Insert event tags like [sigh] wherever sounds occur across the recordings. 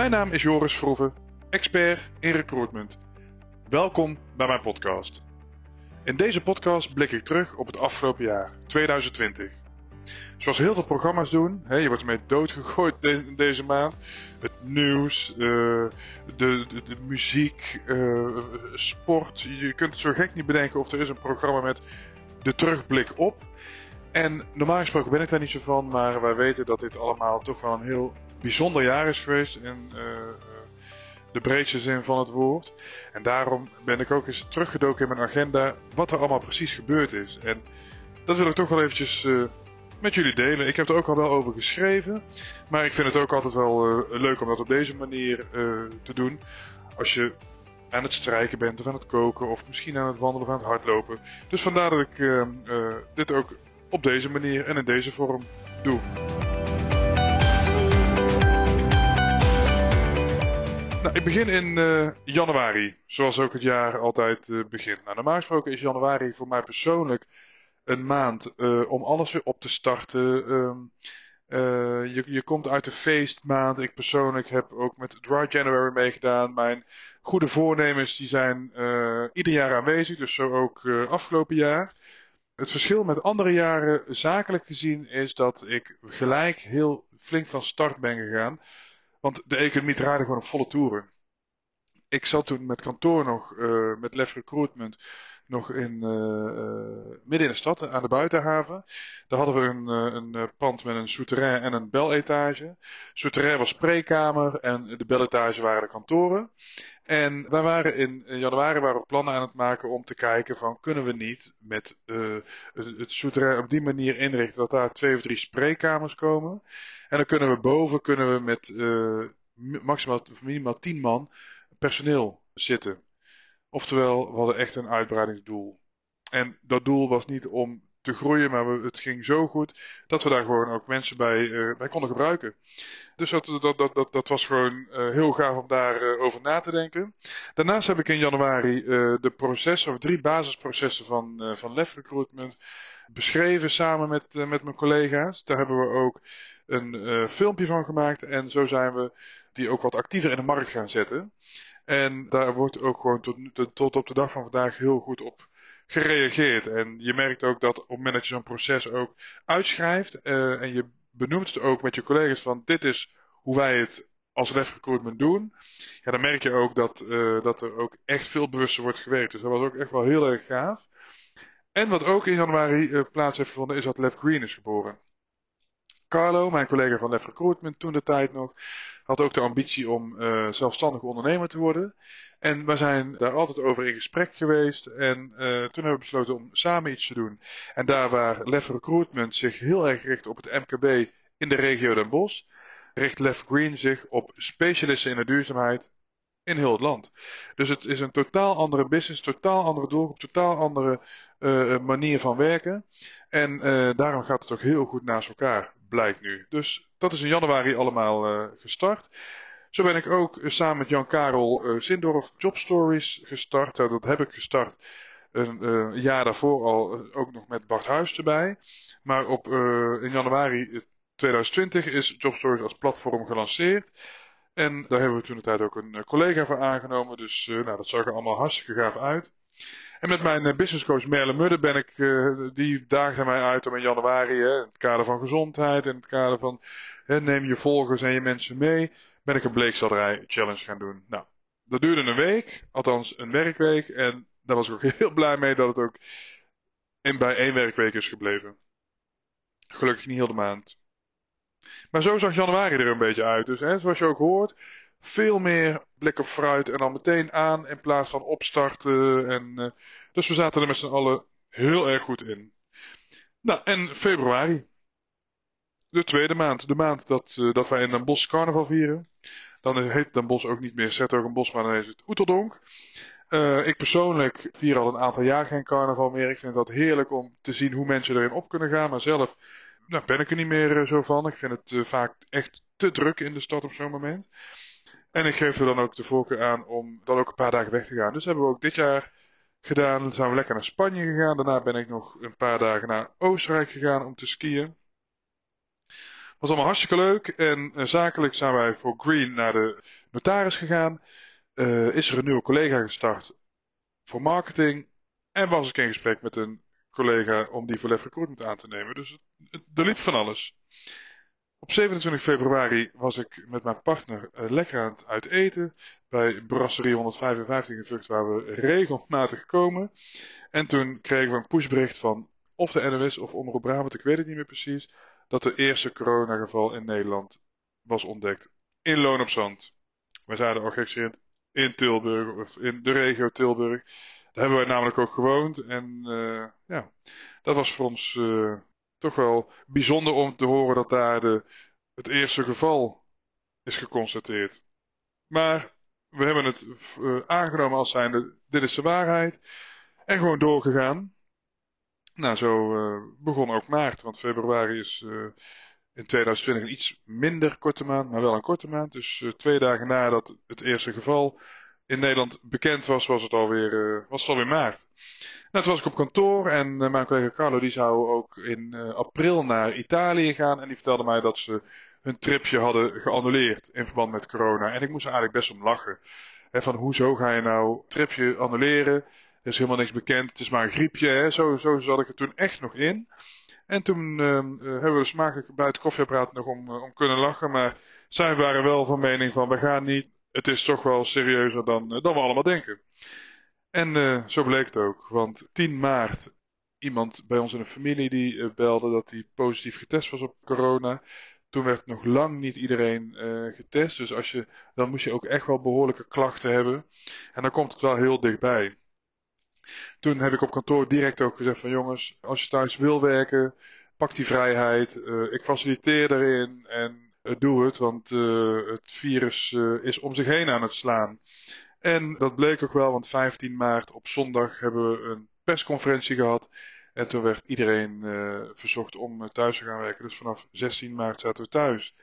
Mijn naam is Joris Vroeven, expert in recruitment. Welkom bij mijn podcast. In deze podcast blik ik terug op het afgelopen jaar, 2020. Zoals heel veel programma's doen, hè, je wordt ermee doodgegooid deze, deze maand. Het nieuws, uh, de, de, de, muziek, uh, sport. Je kunt het zo gek niet bedenken of er is een programma met de terugblik op. En normaal gesproken ben ik daar niet zo van, maar wij weten dat dit allemaal toch wel een heel bijzonder jaar is geweest in uh, de breedste zin van het woord. En daarom ben ik ook eens teruggedoken in mijn agenda wat er allemaal precies gebeurd is. En dat wil ik toch wel eventjes uh, met jullie delen. Ik heb er ook al wel over geschreven, maar ik vind het ook altijd wel leuk om dat op deze manier te doen. Als je aan het strijken bent of aan het koken of misschien aan het wandelen of aan het hardlopen. Dus vandaar dat ik dit ook op deze manier en in deze vorm doe. Nou, ik begin in uh, januari, zoals ook het jaar altijd uh, begint. Nou, normaal gesproken is januari voor mij persoonlijk een maand uh, om alles weer op te starten. Um, je, je komt uit de feestmaand. Ik persoonlijk heb ook met Dry January meegedaan. Mijn goede voornemens die zijn ieder jaar aanwezig, dus zo ook afgelopen jaar. Het verschil met andere jaren, zakelijk gezien, is dat ik gelijk heel flink van start ben gegaan. Want de economie draaide gewoon op volle toeren. Ik zat toen met kantoor nog, uh, met Lef Recruitment, nog in, uh, midden in de stad, aan de buitenhaven. Daar hadden we een, een pand met een souterrain en een beletage. Souterrain was spreekkamer en de beletage waren de kantoren. En wij waren in januari waren we plannen aan het maken om te kijken van kunnen we niet met het souterrain op die manier inrichten dat daar twee of drie spreekkamers komen. En dan kunnen we boven kunnen we met maximaal minimaal tien man personeel zitten. Oftewel, we hadden echt een uitbreidingsdoel. En dat doel was niet om te groeien, maar we, het ging zo goed dat we daar gewoon ook mensen bij, uh, bij konden gebruiken. Dus dat, dat, dat, dat, dat was gewoon uh, heel gaaf om daarover uh, over na te denken. Daarnaast heb ik in januari de processen, of drie basisprocessen van, van Lef Recruitment beschreven samen met, met mijn collega's. Daar hebben we ook een filmpje van gemaakt en zo zijn we die ook wat actiever in de markt gaan zetten. En daar wordt ook gewoon tot, tot op de dag van vandaag heel goed op gereageerd. En je merkt ook dat op het moment dat je zo'n proces ook uitschrijft uh, en je benoemt het ook met je collega's van dit is hoe wij het als ref recruitment doen. Ja, dan merk je ook dat, uh, dat er ook echt veel bewuster wordt gewerkt. Dus dat was ook echt wel heel erg gaaf. En wat ook in januari plaats heeft gevonden is dat Lef Green is geboren. Carlo, mijn collega van Lef Recruitment toen de tijd nog, had ook de ambitie om uh, zelfstandig ondernemer te worden. En we zijn daar altijd over in gesprek geweest. En uh, toen hebben we besloten om samen iets te doen. En daar waar Lef Recruitment zich heel erg richt op het MKB in de regio Den Bosch, richt Lef Green zich op specialisten in de duurzaamheid in heel het land. Dus het is een totaal andere business, totaal andere doelgroep, totaal andere uh, manier van werken. En daarom gaat het ook heel goed naast elkaar, blijkt nu. Dus dat is in januari allemaal uh, gestart. Zo ben ik ook samen met Jan-Karel uh, Zindorf Job Stories gestart. Nou, dat heb ik gestart een jaar daarvoor al, ook nog met Bart Huis erbij. Maar op, in januari 2020 is Job Stories als platform gelanceerd. En daar hebben we toen de tijd ook een collega voor aangenomen. Dus nou, dat zag er allemaal hartstikke gaaf uit. En met mijn uh, businesscoach Merle Mudde ben ik, uh, die daagde mij uit om in januari, hè, in het kader van gezondheid, in het kader van hè, neem je volgers en je mensen mee, ben ik een bleekselderij challenge gaan doen. Nou, dat duurde een week, althans een werkweek. En daar was ik ook [laughs] heel blij mee dat het ook in, bij één werkweek is gebleven. Gelukkig niet heel de maand. Maar zo zag januari er een beetje uit. Dus hè, zoals je ook hoort, veel meer blik op fruit en dan meteen aan in plaats van opstarten. En, uh, dus we zaten er met z'n allen heel erg goed in. Nou, en februari. De tweede maand. De maand dat, uh, dat wij in Den Bosch carnaval vieren. Dan heet Den Bosch ook niet meer Bos, maar dan is het Oeteldonk. Uh, ik persoonlijk vier al een aantal jaar geen carnaval meer. Ik vind dat heerlijk om te zien hoe mensen erin op kunnen gaan. Maar zelf nou, ben ik er niet meer zo van. Ik vind het vaak echt te druk in de stad op zo'n moment. En ik geef er dan ook de voorkeur aan om dan ook een paar dagen weg te gaan. Dus hebben we ook dit jaar gedaan. Dan zijn we lekker naar Spanje gegaan. Daarna ben ik nog een paar dagen naar Oostenrijk gegaan om te skiën. was allemaal hartstikke leuk. En zakelijk zijn wij voor Green naar de notaris gegaan. is er een nieuwe collega gestart voor marketing. En was ik in gesprek met een collega om die voor Lef Recruitment aan te nemen. Dus er liep van alles. Op 27 februari was ik met mijn partner uh, lekker aan het uit eten bij Brasserie 155 in Vught, waar we regelmatig komen. En toen kregen we een pushbericht van of de NOS of Omroep Brabant, ik weet het niet meer precies, dat de eerste coronageval in Nederland was ontdekt. In Loon op Zand. Wij zeiden al gekscherend in Tilburg, of in de regio Tilburg. Daar hebben wij namelijk ook gewoond. En uh, ja, dat was voor ons uh, toch wel bijzonder om te horen dat daar de, het eerste geval is geconstateerd. Maar we hebben het uh, aangenomen als zijnde, dit is de waarheid. En gewoon doorgegaan. Nou, zo begon ook maart, want februari is in 2020 een iets minder korte maand, maar wel een korte maand. Dus twee dagen nadat het eerste geval in Nederland bekend was, was het alweer, uh, was het alweer maart. Nou, toen was ik op kantoor en uh, mijn collega Carlo die zou ook in uh, april naar Italië gaan. En die vertelde mij dat ze hun tripje hadden geannuleerd in verband met corona. En ik moest er eigenlijk best om lachen. He, van hoezo ga je nou tripje annuleren? Er is helemaal niks bekend, het is maar een griepje. Hè? Zo, zo zat ik er toen echt nog in. En toen hebben we dus smakelijk bij het koffieapparaat nog om, om kunnen lachen. Maar zij waren wel van mening van we gaan niet het is toch wel serieuzer dan, eh, dan we allemaal denken. En uh, zo bleek het ook, want 10 maart iemand bij ons in de familie die uh, belde dat hij positief getest was op corona. Toen werd nog lang niet iedereen getest, dus als je, dan moest je ook echt wel behoorlijke klachten hebben. En dan komt het wel heel dichtbij. Toen heb ik op kantoor direct ook gezegd van jongens, als je thuis wil werken, pak die vrijheid. ik faciliteer erin en eh, doe het, want uh, het virus uh, is om zich heen aan het slaan. En dat bleek ook wel, want 15 maart op zondag hebben we een persconferentie gehad. En toen werd iedereen verzocht om thuis te gaan werken. Dus vanaf 16 maart zaten we thuis.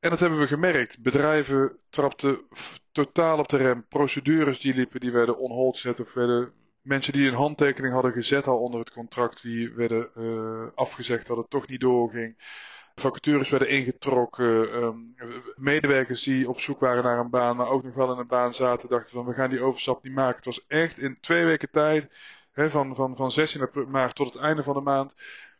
En dat hebben we gemerkt. Bedrijven trapten totaal op de rem. Procedures die liepen, die werden on hold gezet. Of werden mensen die een handtekening hadden gezet al onder het contract, die werden afgezegd dat het toch niet doorging. Vacatures werden ingetrokken. Um, medewerkers die op zoek waren naar een baan, maar ook nog wel in een baan zaten, dachten van we gaan die overstap niet maken. Het was echt in twee weken tijd, hè, van, van, van 16 maart tot het einde van de maand,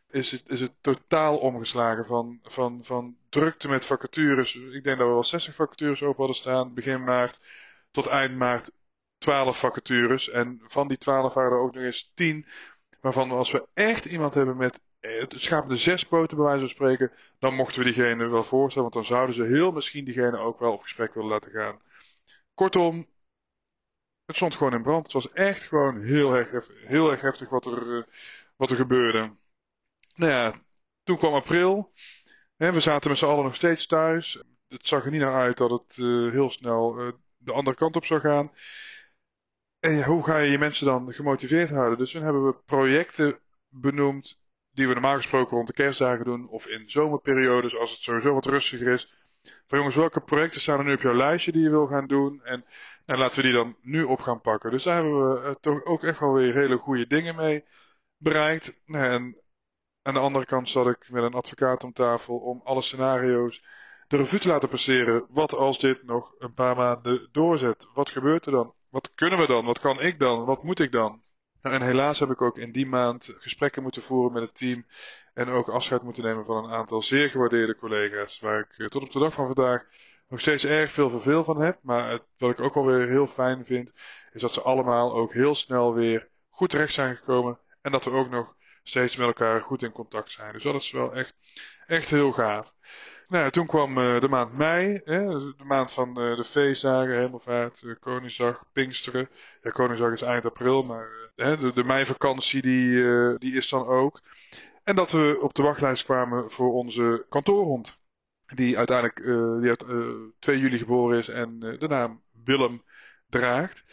is het, is het totaal omgeslagen. Van, van, van drukte met vacatures. Ik denk dat we wel 60 vacatures open hadden staan, begin maart tot eind maart 12 vacatures. En van die 12 waren er ook nog eens 10 waarvan als we echt iemand hebben met het schaap de zes poten bij wijze van spreken, dan mochten we diegene wel voorstellen, want dan zouden ze heel misschien diegene ook wel op gesprek willen laten gaan. Kortom, het stond gewoon in brand. Het was echt gewoon heel erg, heel heftig wat er, uh, wat er gebeurde. Nou ja, toen kwam april. Hè, we zaten met z'n allen nog steeds thuis. Het zag er niet naar uit dat het uh, heel snel de andere kant op zou gaan. En hoe ga je je mensen dan gemotiveerd houden? Dus toen hebben we projecten benoemd die we normaal gesproken rond de kerstdagen doen of in zomerperiodes als het sowieso wat rustiger is. Van jongens, welke projecten staan er nu op jouw lijstje die je wil gaan doen? En, en laten we die dan nu op gaan pakken. Dus daar hebben we uh, toch ook echt wel weer hele goede dingen mee bereikt. En aan de andere kant zat ik met een advocaat om tafel om alle scenario's de revue te laten passeren. Wat als dit nog een paar maanden doorzet? Wat gebeurt er dan? Wat kunnen we dan? Wat kan ik dan? Wat moet ik dan? Nou, en helaas heb ik ook in die maand gesprekken moeten voeren met het team. En ook afscheid moeten nemen van een aantal zeer gewaardeerde collega's. Waar ik eh, tot op de dag van vandaag nog steeds erg veel verveel van heb. Maar wat ik ook alweer heel fijn vind, is dat ze allemaal ook heel snel weer goed terecht zijn gekomen. En dat we ook nog steeds met elkaar goed in contact zijn. Dus dat is wel echt, echt heel gaaf. Nou, toen kwam uh, de maand mei, hè, de maand van uh, de feestdagen, Hemelvaart, uh, Koningsdag, Pinksteren. Ja, Koningsdag is eind april, maar de, de meivakantie die, die is dan ook. En dat we op de wachtlijst kwamen voor onze kantoorhond. Die uiteindelijk die uit, 2 juli geboren is en de naam Willem draagt.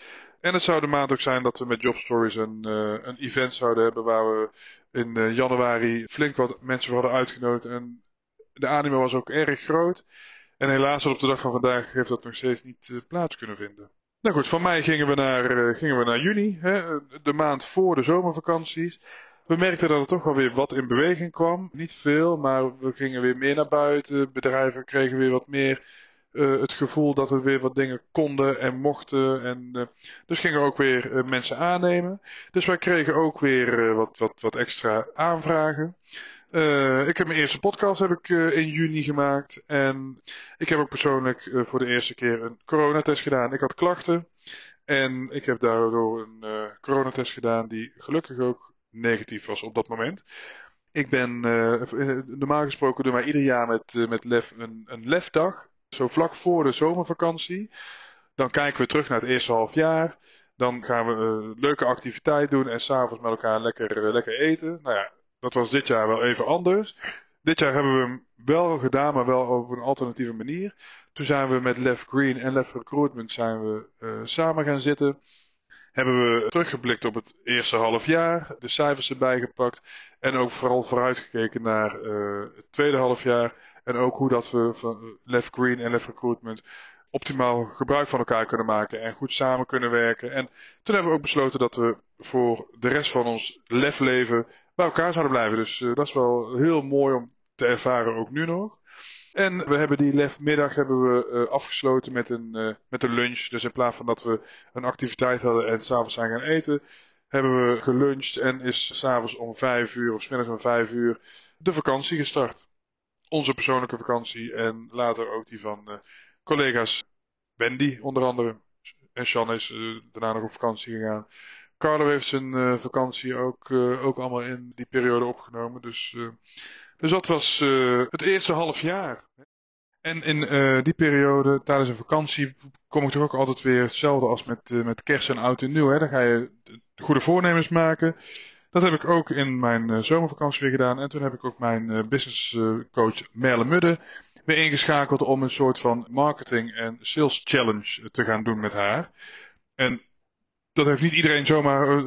En het zou de maand ook zijn dat we met Job Stories een, een event zouden hebben waar we in januari flink wat mensen hadden uitgenodigd. En de animo was ook erg groot. En helaas op de dag van vandaag heeft dat nog steeds niet uh, plaats kunnen vinden. Nou goed, van mei gingen we naar, uh, gingen we naar juni, hè, de maand voor de zomervakanties. We merkten dat er toch wel weer wat in beweging kwam. Niet veel, maar we gingen weer meer naar buiten. Bedrijven kregen weer wat meer uh, het gevoel dat we weer wat dingen konden en mochten. En, uh, dus gingen we ook weer mensen aannemen. Dus wij kregen ook weer wat, wat, wat extra aanvragen. Ik heb mijn eerste podcast heb ik, in juni gemaakt. En ik heb ook persoonlijk voor de eerste keer een coronatest gedaan. Ik had klachten. En ik heb daardoor een coronatest gedaan die gelukkig ook negatief was op dat moment. Ik ben normaal gesproken doen wij ieder jaar met, met LEF een, een LEF-dag zo vlak voor de zomervakantie. Dan kijken we terug naar het eerste half jaar. Dan gaan we een leuke activiteit doen en s'avonds met elkaar lekker, eh, lekker eten. Nou ja, dat was dit jaar wel even anders. Dit jaar hebben we hem wel gedaan, maar wel op een alternatieve manier. Toen zijn we met Left Green en Left Recruitment zijn we, uh, samen gaan zitten. Hebben we teruggeblikt op het eerste half jaar, de cijfers erbij gepakt. En ook vooral vooruitgekeken naar uh, het tweede half jaar. En ook hoe dat we van Left Green en Left Recruitment optimaal gebruik van elkaar kunnen maken en goed samen kunnen werken. En toen hebben we ook besloten dat we voor de rest van ons lef leven bij elkaar zouden blijven. Dus uh, dat is wel heel mooi om te ervaren ook nu nog. En we hebben die lefmiddag hebben we uh, afgesloten met een, uh, met een lunch. Dus in plaats van dat we een activiteit hadden en s'avonds zijn gaan eten, hebben we geluncht en is s'avonds om vijf uur of s middags om vijf uur de vakantie gestart onze persoonlijke vakantie en later ook die van collega's Wendy onder andere. En Sean is daarna nog op vakantie gegaan. Carlo heeft zijn uh, vakantie ook, ook allemaal in die periode opgenomen. Dus, dus dat was het eerste half jaar. En in die periode, tijdens een vakantie, kom ik toch ook altijd weer hetzelfde als met, met kerst en oud en nieuw. Hè? Dan ga je goede voornemens maken. Dat heb ik ook in mijn zomervakantie weer gedaan. En toen heb ik ook mijn uh, business uh, coach Merle Mudde weer ingeschakeld om een soort van marketing en sales challenge te gaan doen met haar. En dat heeft niet iedereen zomaar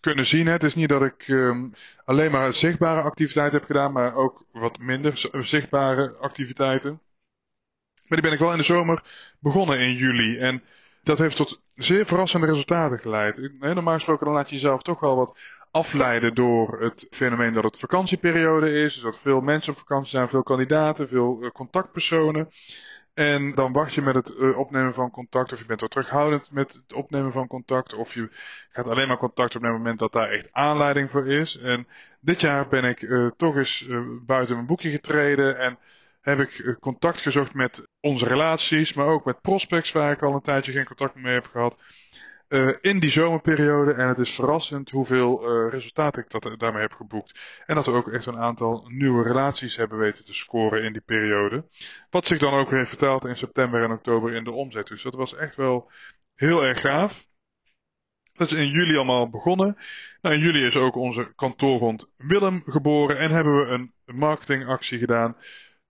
kunnen zien. Hè. Het is niet dat ik um, alleen maar zichtbare activiteiten heb gedaan, maar ook wat minder zichtbare activiteiten. Maar die ben ik wel in de zomer begonnen in juli. En dat heeft tot zeer verrassende resultaten geleid. Normaal gesproken dan laat je jezelf toch wel wat afleiden door het fenomeen dat het vakantieperiode is. Dus dat veel mensen op vakantie zijn, veel kandidaten, veel uh, contactpersonen. En dan wacht je met het uh, opnemen van contact, of je bent wat terughoudend met het opnemen van contact, of je gaat alleen maar contact opnemen op het moment dat daar echt aanleiding voor is. En dit jaar ben ik uh, toch eens buiten mijn boekje getreden en heb ik contact gezocht met onze relaties, maar ook met prospects waar ik al een tijdje geen contact mee heb gehad. Uh, in die zomerperiode. En het is verrassend hoeveel uh, resultaat ik dat, daarmee heb geboekt. En dat we ook echt een aantal nieuwe relaties hebben weten te scoren in die periode. Wat zich dan ook weer vertaalt in september en oktober in de omzet. Dus dat was echt wel heel erg gaaf. Dat is in juli allemaal begonnen. Nou, in juli is ook onze kantoorhond Willem geboren. En hebben we een marketingactie gedaan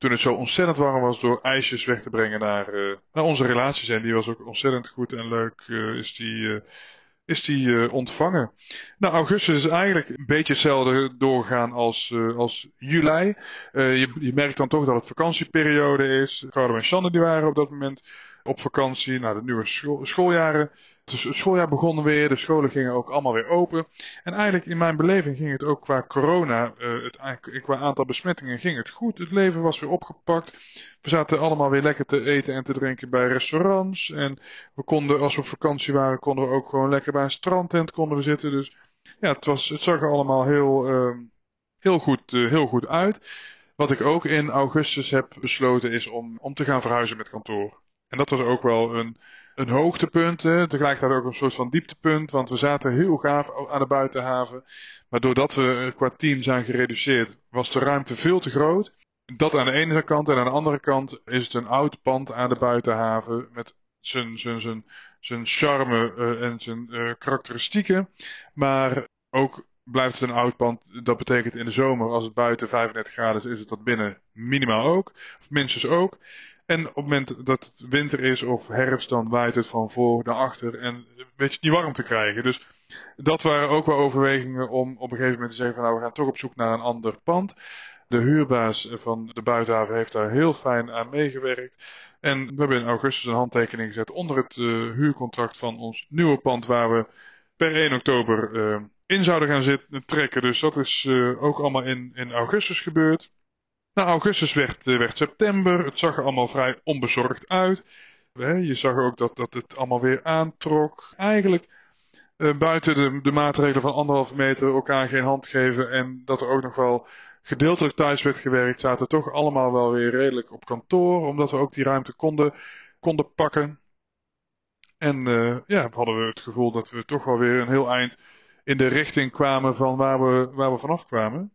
toen het zo ontzettend warm was door ijsjes weg te brengen naar, uh, naar onze relaties. En die was ook ontzettend goed en leuk uh, is die, uh, is die ontvangen. Nou, augustus is eigenlijk een beetje hetzelfde doorgaan als, als juli. Je, je, merkt dan toch dat het vakantieperiode is. Carlo en Shanne die waren op dat moment op vakantie. naar de nieuwe school, schooljaren. Dus het schooljaar begon weer, de scholen gingen ook allemaal weer open. En eigenlijk in mijn beleving ging het ook qua corona, uh, het, qua aantal besmettingen ging het goed. Het leven was weer opgepakt. We zaten allemaal weer lekker te eten en te drinken bij restaurants. En we konden, als we op vakantie waren, konden we ook gewoon lekker bij een strandtent konden we zitten. Dus ja, het, was, het zag er allemaal heel, uh, heel, goed, uh, heel goed uit. Wat ik ook in augustus heb besloten is om, om te gaan verhuizen met kantoor. En dat was ook wel een, een hoogtepunt. Hè. Tegelijkertijd ook een soort van dieptepunt. Want we zaten heel gaaf aan de buitenhaven. Maar doordat we qua team zijn gereduceerd, was de ruimte veel te groot. Dat aan de ene kant. En aan de andere kant is het een oud pand aan de buitenhaven. Met zijn, zijn, zijn, zijn charme uh, en zijn uh, karakteristieken. Maar ook blijft het een oud pand. Dat betekent in de zomer, als het buiten 35 graden is, is het dat binnen minimaal ook. Of minstens ook. En op het moment dat het winter is of herfst, dan waait het van voor naar achter en weet je niet warm te krijgen. Dus dat waren ook wel overwegingen om op een gegeven moment te zeggen van nou we gaan toch op zoek naar een ander pand. De huurbaas van de buitenhaven heeft daar heel fijn aan meegewerkt. En we hebben in augustus een handtekening gezet onder het uh, huurcontract van ons nieuwe pand waar we per 1 oktober uh, in zouden gaan zitten, trekken. Dus dat is ook allemaal in, in augustus gebeurd. Nou, augustus werd, werd september. Het zag er allemaal vrij onbezorgd uit. Je zag ook dat, dat het allemaal weer aantrok. Eigenlijk buiten de, de maatregelen van anderhalve meter elkaar geen hand geven. En dat er ook nog wel gedeeltelijk thuis werd gewerkt, zaten toch allemaal wel weer redelijk op kantoor, omdat we ook die ruimte konden, konden pakken. En uh, ja, hadden we het gevoel dat we toch wel weer een heel eind in de richting kwamen van waar we, waar we vanaf kwamen.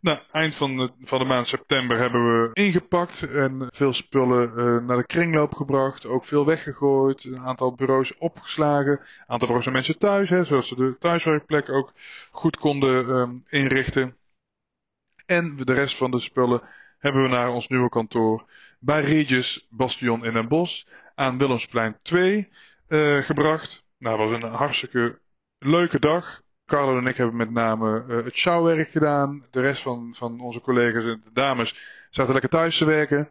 Nou, eind van de, van de maand september hebben we ingepakt en veel spullen uh, naar de kringloop gebracht. Ook veel weggegooid, een aantal bureaus opgeslagen, een aantal bureaus mensen thuis, hè, zodat ze de thuiswerkplek ook goed konden um, inrichten. En de rest van de spullen hebben we naar ons nieuwe kantoor bij Regis Bastion in Den Bosch aan Willemsplein 2 uh, eh, gebracht. Nou, dat was een hartstikke leuke dag. Carlo en ik hebben met name uh, het sjouwwerk gedaan. De rest van, van onze collega's en de dames zaten lekker thuis te werken.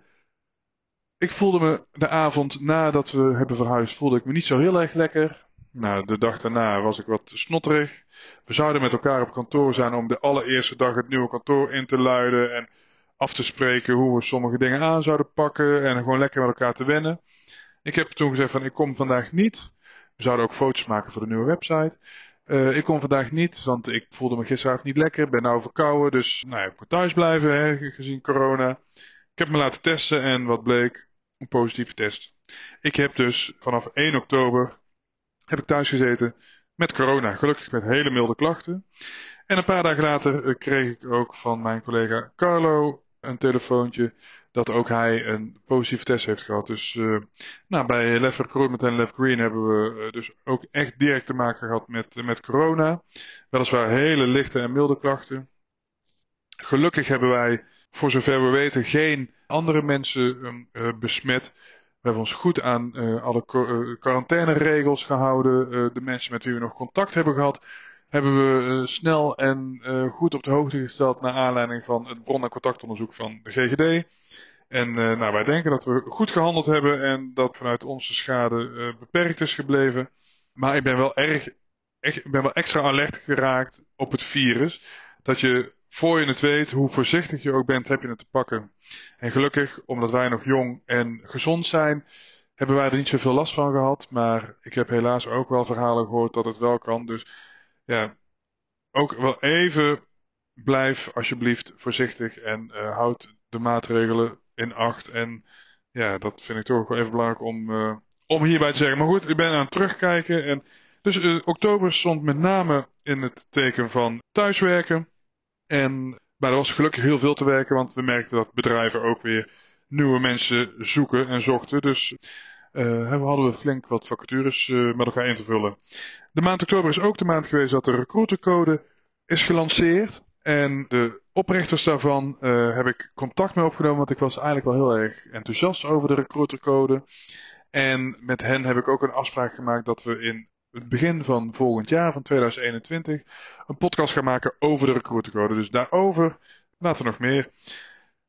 Ik voelde me de avond nadat we hebben verhuisd, voelde ik me niet zo heel erg lekker. Nou, de dag daarna was ik wat snotterig. We zouden met elkaar op kantoor zijn om de allereerste dag het nieuwe kantoor in te luiden en af te spreken hoe we sommige dingen aan zouden pakken en gewoon lekker met elkaar te wennen. Ik heb toen gezegd van ik kom vandaag niet. We zouden ook foto's maken voor de nieuwe website. Uh, ik kom vandaag niet, want ik voelde me gisteravond niet lekker. Ben nou verkouden, dus nou ja, ik moet thuis blijven, hè, gezien corona. Ik heb me laten testen en wat bleek? Een positieve test. Ik heb dus vanaf 1 oktober heb ik thuis gezeten met corona. Gelukkig met hele milde klachten. En een paar dagen later eh, kreeg ik ook van mijn collega Carlo een telefoontje dat ook hij een positieve test heeft gehad. Dus uh, nou, bij Left Recruitment en Left Green hebben we uh, dus ook echt direct te maken gehad met, met corona. Weliswaar hele lichte en milde klachten. Gelukkig hebben wij, voor zover we weten, geen andere mensen uh, besmet. We hebben ons goed aan alle quarantaineregels gehouden. De mensen met wie we nog contact hebben gehad, hebben we snel en goed op de hoogte gesteld naar aanleiding van het bron- en contactonderzoek van de GGD. En nou, wij denken dat we goed gehandeld hebben en dat vanuit onze schade beperkt is gebleven. Maar ik ben wel erg, echt, ben wel extra alert geraakt op het virus. Dat je voor je het weet, hoe voorzichtig je ook bent, heb je het te pakken. En gelukkig, omdat wij nog jong en gezond zijn, hebben wij er niet zoveel last van gehad. Maar ik heb helaas ook wel verhalen gehoord dat het wel kan. Dus ja, ook wel even blijf alsjeblieft voorzichtig en uh, houd de maatregelen in acht. En ja, dat vind ik toch wel even belangrijk om, uh, om hierbij te zeggen. Maar goed, ik ben aan het terugkijken. En dus uh, oktober stond met name in het teken van thuiswerken. En maar er was gelukkig heel veel te werken, want we merkten dat bedrijven ook weer nieuwe mensen zoeken en zochten. Dus uh, we hadden flink wat vacatures uh, met elkaar in te vullen. De maand oktober is ook de maand geweest dat de recruitercode is gelanceerd. En de oprichters daarvan uh, heb ik contact mee opgenomen, want ik was eigenlijk wel heel erg enthousiast over de recruitercode. En met hen heb ik ook een afspraak gemaakt dat we in het begin van volgend jaar, van 2021, een podcast gaan maken over de recruitercode. Dus daarover later nog meer.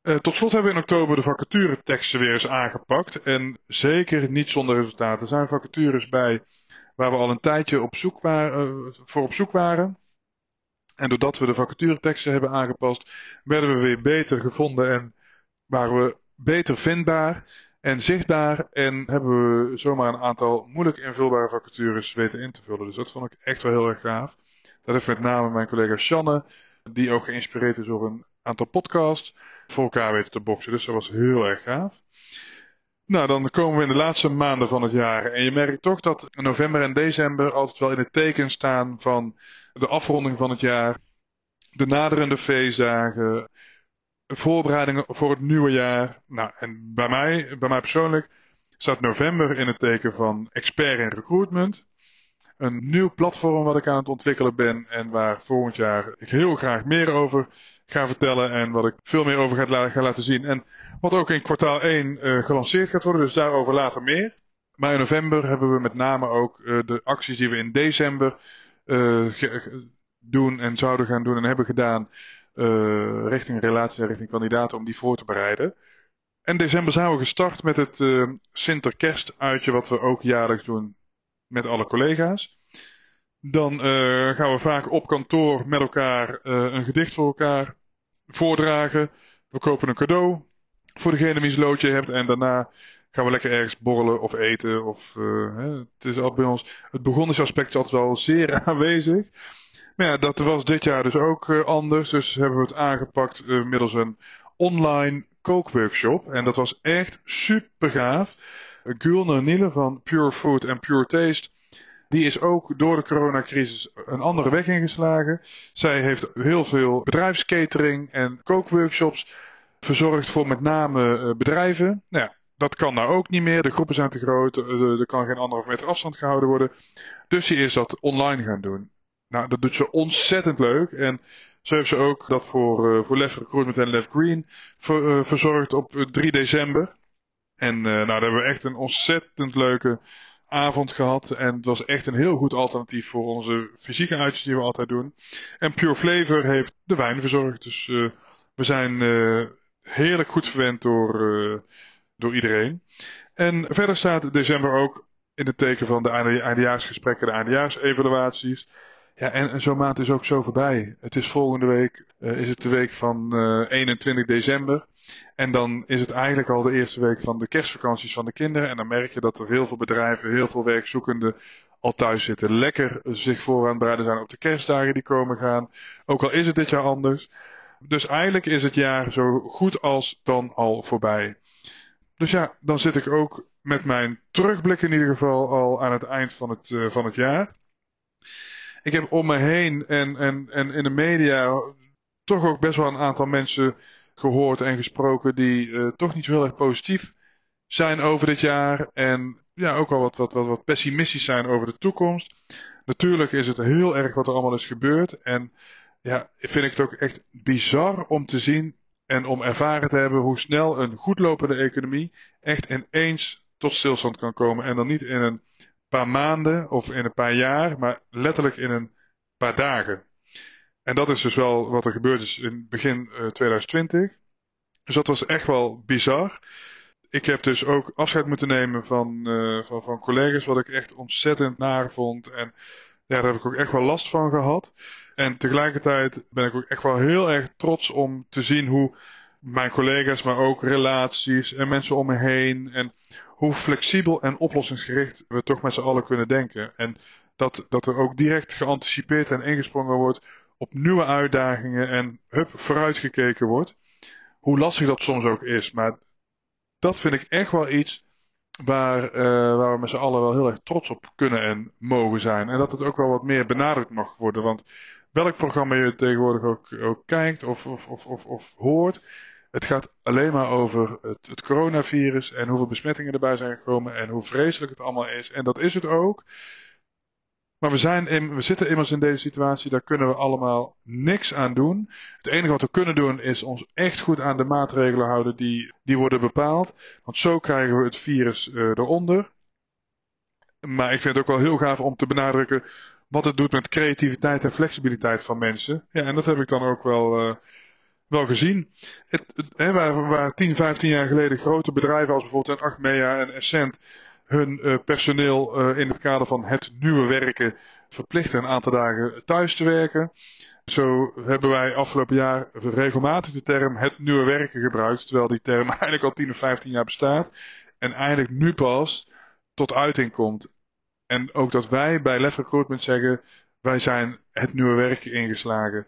Uh, tot slot hebben we in oktober de vacatureteksten weer eens aangepakt. En zeker niet zonder resultaten. Er zijn vacatures bij waar we al een tijdje op zoek waren, uh, voor op zoek waren. En doordat we de vacatureteksten hebben aangepast, werden we weer beter gevonden en waren we beter vindbaar en zichtbaar. En hebben we zomaar een aantal moeilijk invulbare vacatures weten in te vullen. Dus dat vond ik echt wel heel erg gaaf. Dat heeft met name mijn collega Shanne, die ook geïnspireerd is door een aantal podcasts, voor elkaar weten te boksen. Dus dat was heel erg gaaf. Nou, dan komen we in de laatste maanden van het jaar. En je merkt toch dat november en december altijd wel in het teken staan van de afronding van het jaar. De naderende feestdagen, voorbereidingen voor het nieuwe jaar. Nou, en bij mij, bij mij persoonlijk, staat november in het teken van expert in recruitment. Een nieuw platform wat ik aan het ontwikkelen ben en waar volgend jaar ik heel graag meer over ga vertellen en wat ik veel meer over ga, laten zien. En wat ook in kwartaal 1 uh, eh, gelanceerd gaat worden, dus daarover later meer. Maar in november hebben we met name ook uh, de acties die we in december uh, doen en zouden gaan doen en hebben gedaan richting relaties en richting kandidaten om die voor te bereiden. En december zijn we gestart met het uh, Sinterkerst uitje wat we ook jaarlijks doen met alle collega's. Dan gaan we vaak op kantoor met elkaar een gedicht voor elkaar voordragen. We kopen een cadeau voor degene wie een loodje hebt. En daarna gaan we lekker ergens borrelen of eten. Of, uh, hè, het is altijd bij ons. Het is altijd wel zeer [laughs] aanwezig. Maar ja, dat was dit jaar dus ook anders. Dus hebben we het aangepakt middels een online kookworkshop. En dat was echt super gaaf. Gulner Niele van Pure Food and Pure Taste. Die is ook door de coronacrisis een andere weg ingeslagen. Zij heeft heel veel bedrijfskatering en kookworkshops verzorgd voor met name bedrijven. Nou ja, dat kan nou ook niet meer. De groepen zijn te groot. Eh, er kan geen anderhalf meter afstand gehouden worden. Dus die is dat online gaan doen. Nou, dat doet ze ontzettend leuk. En zo heeft ze ook dat voor, uh, voor Left Recruitment en Left Green ver, verzorgd op 3 december. En nou, daar hebben we echt een ontzettend leuke avond gehad. En het was echt een heel goed alternatief voor onze fysieke uitjes die we altijd doen. En Pure Flavor heeft de wijn verzorgd. Dus we zijn heerlijk goed verwend door door iedereen. En verder staat december ook in het teken van de eindejaarsgesprekken, de eindejaarsevaluaties. Ja, en, en zo'n maand is ook zo voorbij. Het is volgende week, is het de week van uh, eh, 21 december. En dan is het eigenlijk al de eerste week van de kerstvakanties van de kinderen. En dan merk je dat er heel veel bedrijven, heel veel werkzoekenden al thuis zitten. Lekker zich voor aan bereiden zijn op de kerstdagen die komen gaan. Ook al is het dit jaar anders. Dus eigenlijk is het jaar zo goed als dan al voorbij. Dus ja, dan zit ik ook met mijn terugblik in ieder geval al aan het eind van het, uh, van het jaar. Ik heb om me heen en, en, en in de media toch ook best wel een aantal mensen gehoord en gesproken die uh, toch niet zo heel erg positief zijn over dit jaar. En ja, ook wel wat, wat, wat, wat pessimistisch zijn over de toekomst. Natuurlijk is het heel erg wat er allemaal is gebeurd. En ja, vind ik het ook echt bizar om te zien en om ervaren te hebben hoe snel een goedlopende economie echt ineens tot stilstand kan komen. En dan niet in een paar maanden of in een paar jaar, maar letterlijk in een paar dagen. En dat is dus wel wat er gebeurd is in begin 2020. Eh, dus dat was echt wel bizar. Ik heb dus ook afscheid moeten nemen van, uh, van, van collega's, wat ik echt ontzettend naar vond. En daar heb ik ook echt wel last van gehad. En tegelijkertijd ben ik ook echt wel heel erg trots om te zien hoe mijn collega's, maar ook relaties en mensen om me heen. En hoe flexibel en oplossingsgericht we toch met z'n allen kunnen denken. En dat, dat er ook direct geanticipeerd en ingesprongen wordt op nieuwe uitdagingen en hup, vooruitgekeken wordt. Hoe lastig dat soms ook is. Maar dat vind ik echt wel iets waar, uh, waar we met z'n allen wel heel erg trots op kunnen en mogen zijn. En dat het ook wel wat meer benadrukt mag worden. Want welk programma je tegenwoordig ook, ook kijkt of, of, of, of, of hoort. Het gaat alleen maar over het, het, coronavirus en hoeveel besmettingen erbij zijn gekomen en hoe vreselijk het allemaal is. En dat is het ook. Maar we, zijn in, we zitten immers in deze situatie, daar kunnen we allemaal niks aan doen. Het enige wat we kunnen doen is ons echt goed aan de maatregelen houden die, die worden bepaald. Want zo krijgen we het virus uh, eronder. Maar ik vind het ook wel heel gaaf om te benadrukken wat het doet met creativiteit en flexibiliteit van mensen. Ja, en dat heb ik dan ook wel, uh, wel gezien. Het, hè, waar, waar 10, 15 jaar geleden grote bedrijven als bijvoorbeeld Achmea en Essent hun uh, personeel uh, in het kader van het nieuwe werken verplichten een aantal dagen thuis te werken. Zo hebben wij afgelopen jaar regelmatig de term het nieuwe werken gebruikt, terwijl die term [laughs] eigenlijk al 10 of 15 jaar bestaat. En eigenlijk nu pas tot uiting komt. En ook dat wij bij Left Recruitment zeggen, wij zijn het nieuwe werken ingeslagen.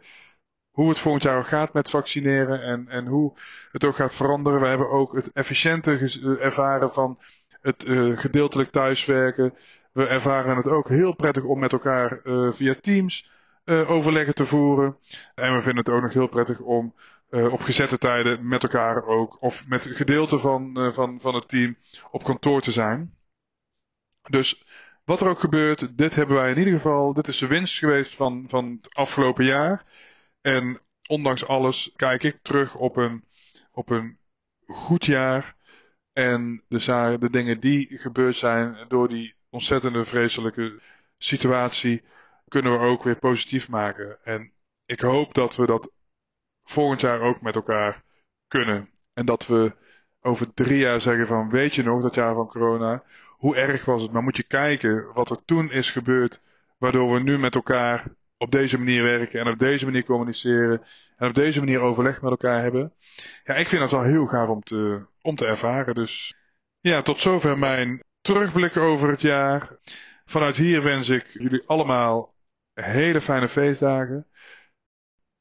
Hoe het volgend jaar ook gaat met vaccineren en, en hoe het ook gaat veranderen. We hebben ook het efficiënte ervaren van het uh, gedeeltelijk thuiswerken. We ervaren het ook heel prettig om met elkaar uh, via Teams uh, overleggen te voeren. En we vinden het ook nog heel prettig om op gezette tijden met elkaar ook, of met gedeelte van, van, van het team op kantoor te zijn. Dus wat er ook gebeurt, dit hebben wij in ieder geval, dit is de winst geweest van, van het afgelopen jaar. En ondanks alles kijk ik terug op een, op een goed jaar. En de, de dingen die gebeurd zijn door die ontzettende vreselijke situatie, kunnen we ook weer positief maken. En ik hoop dat we dat volgend jaar ook met elkaar kunnen. En dat we over drie jaar zeggen van weet je nog dat jaar van corona, hoe erg was het? Maar moet je kijken wat er toen is gebeurd Waardoor we nu met elkaar op deze manier werken en op deze manier communiceren en op deze manier overleg met elkaar hebben. Ja, ik vind dat wel heel gaaf om te, om te ervaren. Dus ja, tot zover mijn terugblik over het jaar. Vanuit hier wens ik jullie allemaal hele fijne feestdagen.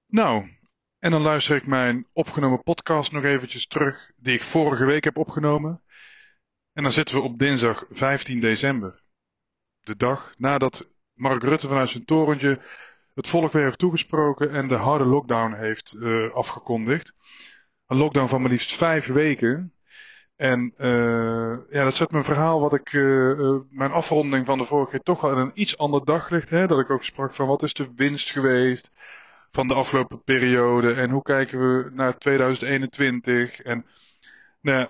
Nou, en dan luister ik mijn opgenomen podcast nog eventjes terug, die ik vorige week heb opgenomen. En dan zitten we op dinsdag 15 december. De dag nadat Mark Rutte vanuit zijn torentje het volk weer heeft toegesproken en de harde lockdown heeft uh, afgekondigd. Een lockdown van maar liefst vijf weken. En uh, ja, dat zet mijn verhaal, wat ik, uh, mijn afronding van de vorige keer toch wel in een iets ander daglicht. Hè? Dat ik ook sprak van wat is de winst geweest van de afgelopen periode en hoe kijken we naar 2021. En nou,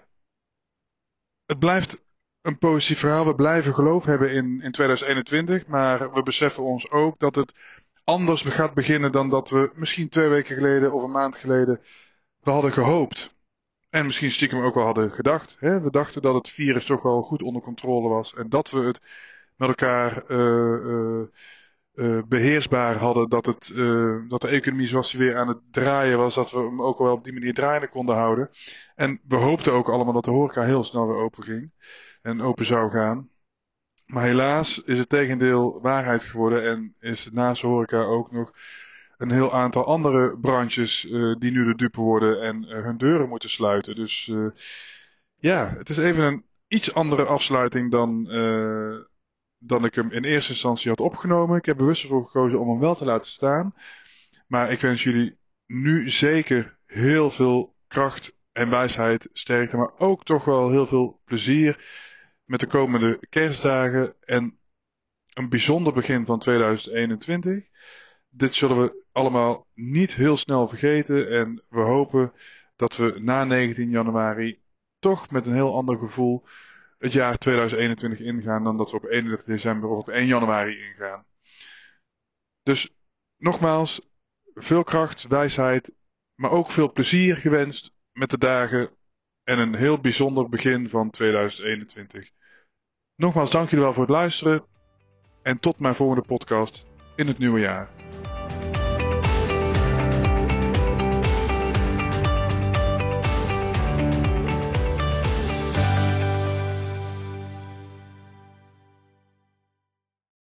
het blijft een positief verhaal. We blijven geloof hebben in, in 2021, maar we beseffen ons ook dat het anders gaat beginnen dan dat we misschien twee weken geleden of een maand geleden we hadden gehoopt. En misschien stiekem ook wel hadden gedacht. Hè? We dachten dat het virus toch wel goed onder controle was en dat we het met elkaar uh, uh, uh, beheersbaar hadden. Dat, het, dat de economie zoals die weer aan het draaien was, dat we hem ook wel op die manier draaiende konden houden. En we hoopten ook allemaal dat de horeca heel snel weer open ging en open zou gaan. Maar helaas is het tegendeel waarheid geworden en is naast horeca ook nog een heel aantal andere branches uh, die nu de dupe worden en uh, hun deuren moeten sluiten. Dus uh, ja, het is even een iets andere afsluiting dan, dan ik hem in eerste instantie had opgenomen. Ik heb bewust ervoor gekozen om hem wel te laten staan. Maar ik wens jullie nu zeker heel veel kracht en wijsheid, sterkte, maar ook toch wel heel veel plezier met de komende kerstdagen en een bijzonder begin van 2021. Dit zullen we allemaal niet heel snel vergeten en we hopen dat we na 19 januari toch met een heel ander gevoel het jaar 2021 ingaan dan dat we op 31 december of op 1 januari ingaan. Dus nogmaals, veel kracht, wijsheid, maar ook veel plezier gewenst met de dagen en een heel bijzonder begin van 2021. Nogmaals, dank jullie wel voor het luisteren en tot mijn volgende podcast in het nieuwe jaar.